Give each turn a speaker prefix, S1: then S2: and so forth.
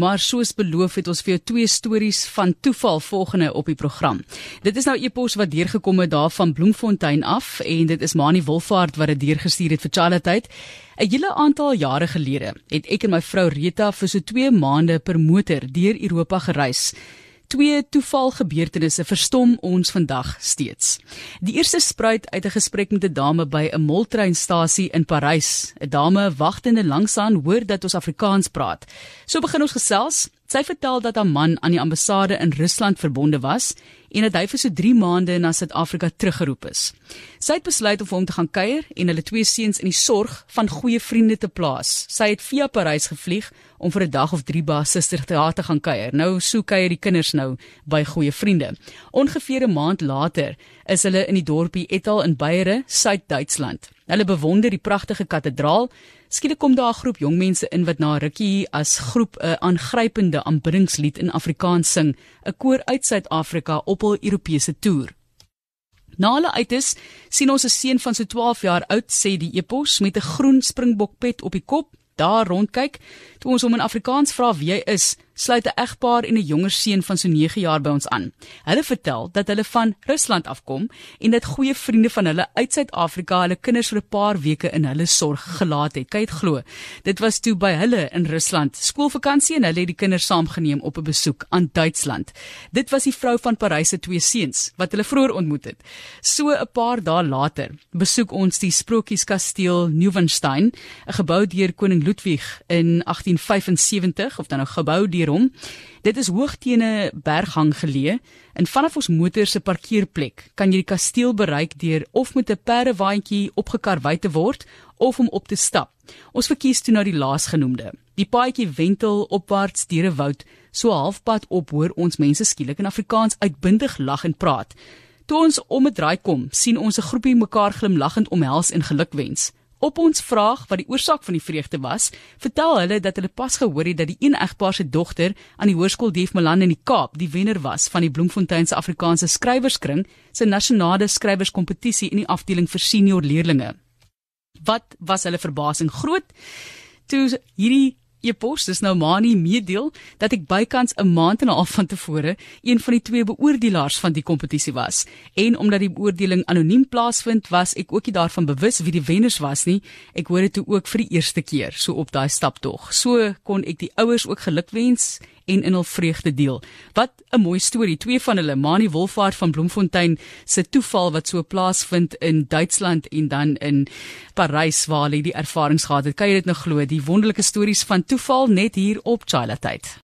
S1: Maar soos beloof het ons vir jou twee stories van toeval volgende op die program. Dit is nou epos wat deurgekom het daar van Bloemfontein af en dit is Mani Wolfhard wat dit deurgestuur het vir Charlotte. 'n Hele aantal jare gelede het ek en my vrou Rita vir so 2 maande per motor deur Europa gereis twee toevalgebeurtenisse verstom ons vandag steeds. Die eerste spruit uit 'n gesprek met 'n dame by 'n moltreinstasie in Parys. 'n Dame wagtende langsaan hoor dat ons Afrikaans praat. So begin ons gesels. Sy vertel dat haar man aan die ambassade in Rusland verbonde was en dat hy vir so 3 maande na Suid-Afrika teruggeroep is. Sy het besluit om hom te gaan kuier en hulle twee seuns in die sorg van goeie vriende te plaas. Sy het via Parys gevlieg om vir 'n dag of 3 by Suster Theater gaan kuier. Nou so kuier die kinders nou by goeie vriende. Ongeveer 'n maand later is hulle in die dorpie Etal in Beiere, Suid-Duitsland. Hulle bewonder die pragtige kathedraal Skielik kom daar 'n groep jong mense in wat na rukkie as groep 'n aangrypende aanbiddingslied in Afrikaans sing, 'n koor uit Suid-Afrika op hul Europese toer. Na hulle uit is, sien ons 'n seun van so 12 jaar oud, sê die epos met 'n groen springbokpet op die kop, daar rondkyk. Toe ons hom in Afrikaans vra wie hy is, sluit 'n egpaar en 'n jonger seun van so 9 jaar by ons aan. Hulle vertel dat hulle van Rusland afkom en dat goeie vriende van hulle uit Suid-Afrika hulle kinders vir 'n paar weke in hulle sorg gelaat het. Kyk glo. Dit was toe by hulle in Rusland skoolvakansie en hulle het die kinders saamgeneem op 'n besoek aan Duitsland. Dit was die vrou van Parys se twee seuns wat hulle vroeër ontmoet het. So 'n paar dae later besoek ons die Sprokieskasteel Neuwenstein, 'n gebou deur koning Ludwig in 1875 of dan nou gebou deur hom. Dit is hoog teen 'n berghang geleë en vanaf ons motor se parkeerplek kan jy die kasteel bereik deur of met 'n perdewaandjie opgekar wy te word of om op te stap. Ons verkies toe nou die laasgenoemde. Die paadjie wentel opwaarts deur 'n woud, so halfpad op hoor ons mense skielik in Afrikaans uitbundig lag en praat. Toe ons om 'n draai kom, sien ons 'n groepie mekaar glimlaggend omhels en gelukwens. Op ons vraag wat die oorsaak van die vreugde was, vertel hulle dat hulle pas gehoor het dat die een egpaar se dogter aan die hoërskool Dief Malan in die Kaap die wenner was van die Bloemfontein se Afrikaanse skrywerskring se nasionale skrywerskompetisie in die afdeling vir senior leerdlinge. Wat was hulle verbasing groot toe hierdie e-pos dis nou Mani meedeel dat ek bykans 'n maand en 'n half van tevore een van die twee beoordelaars van die kompetisie was. En omdat die beoordeling anoniem plaasvind was ek ook nie daarvan bewus wie die wenners was nie. Ek hoor dit toe ook vir die eerste keer so op daai staptog. So kon ek die ouers ook gelukwens en in hul vreugde deel. Wat 'n mooi storie. Twee van hulle, Mani Wolfhard van Bloemfontein, se toeval wat so plaasvind in Duitsland en dan in Parys waar hulle die ervarings gehad het. Kan jy dit nou glo? Die wonderlike stories van toeval net hier op Childhood.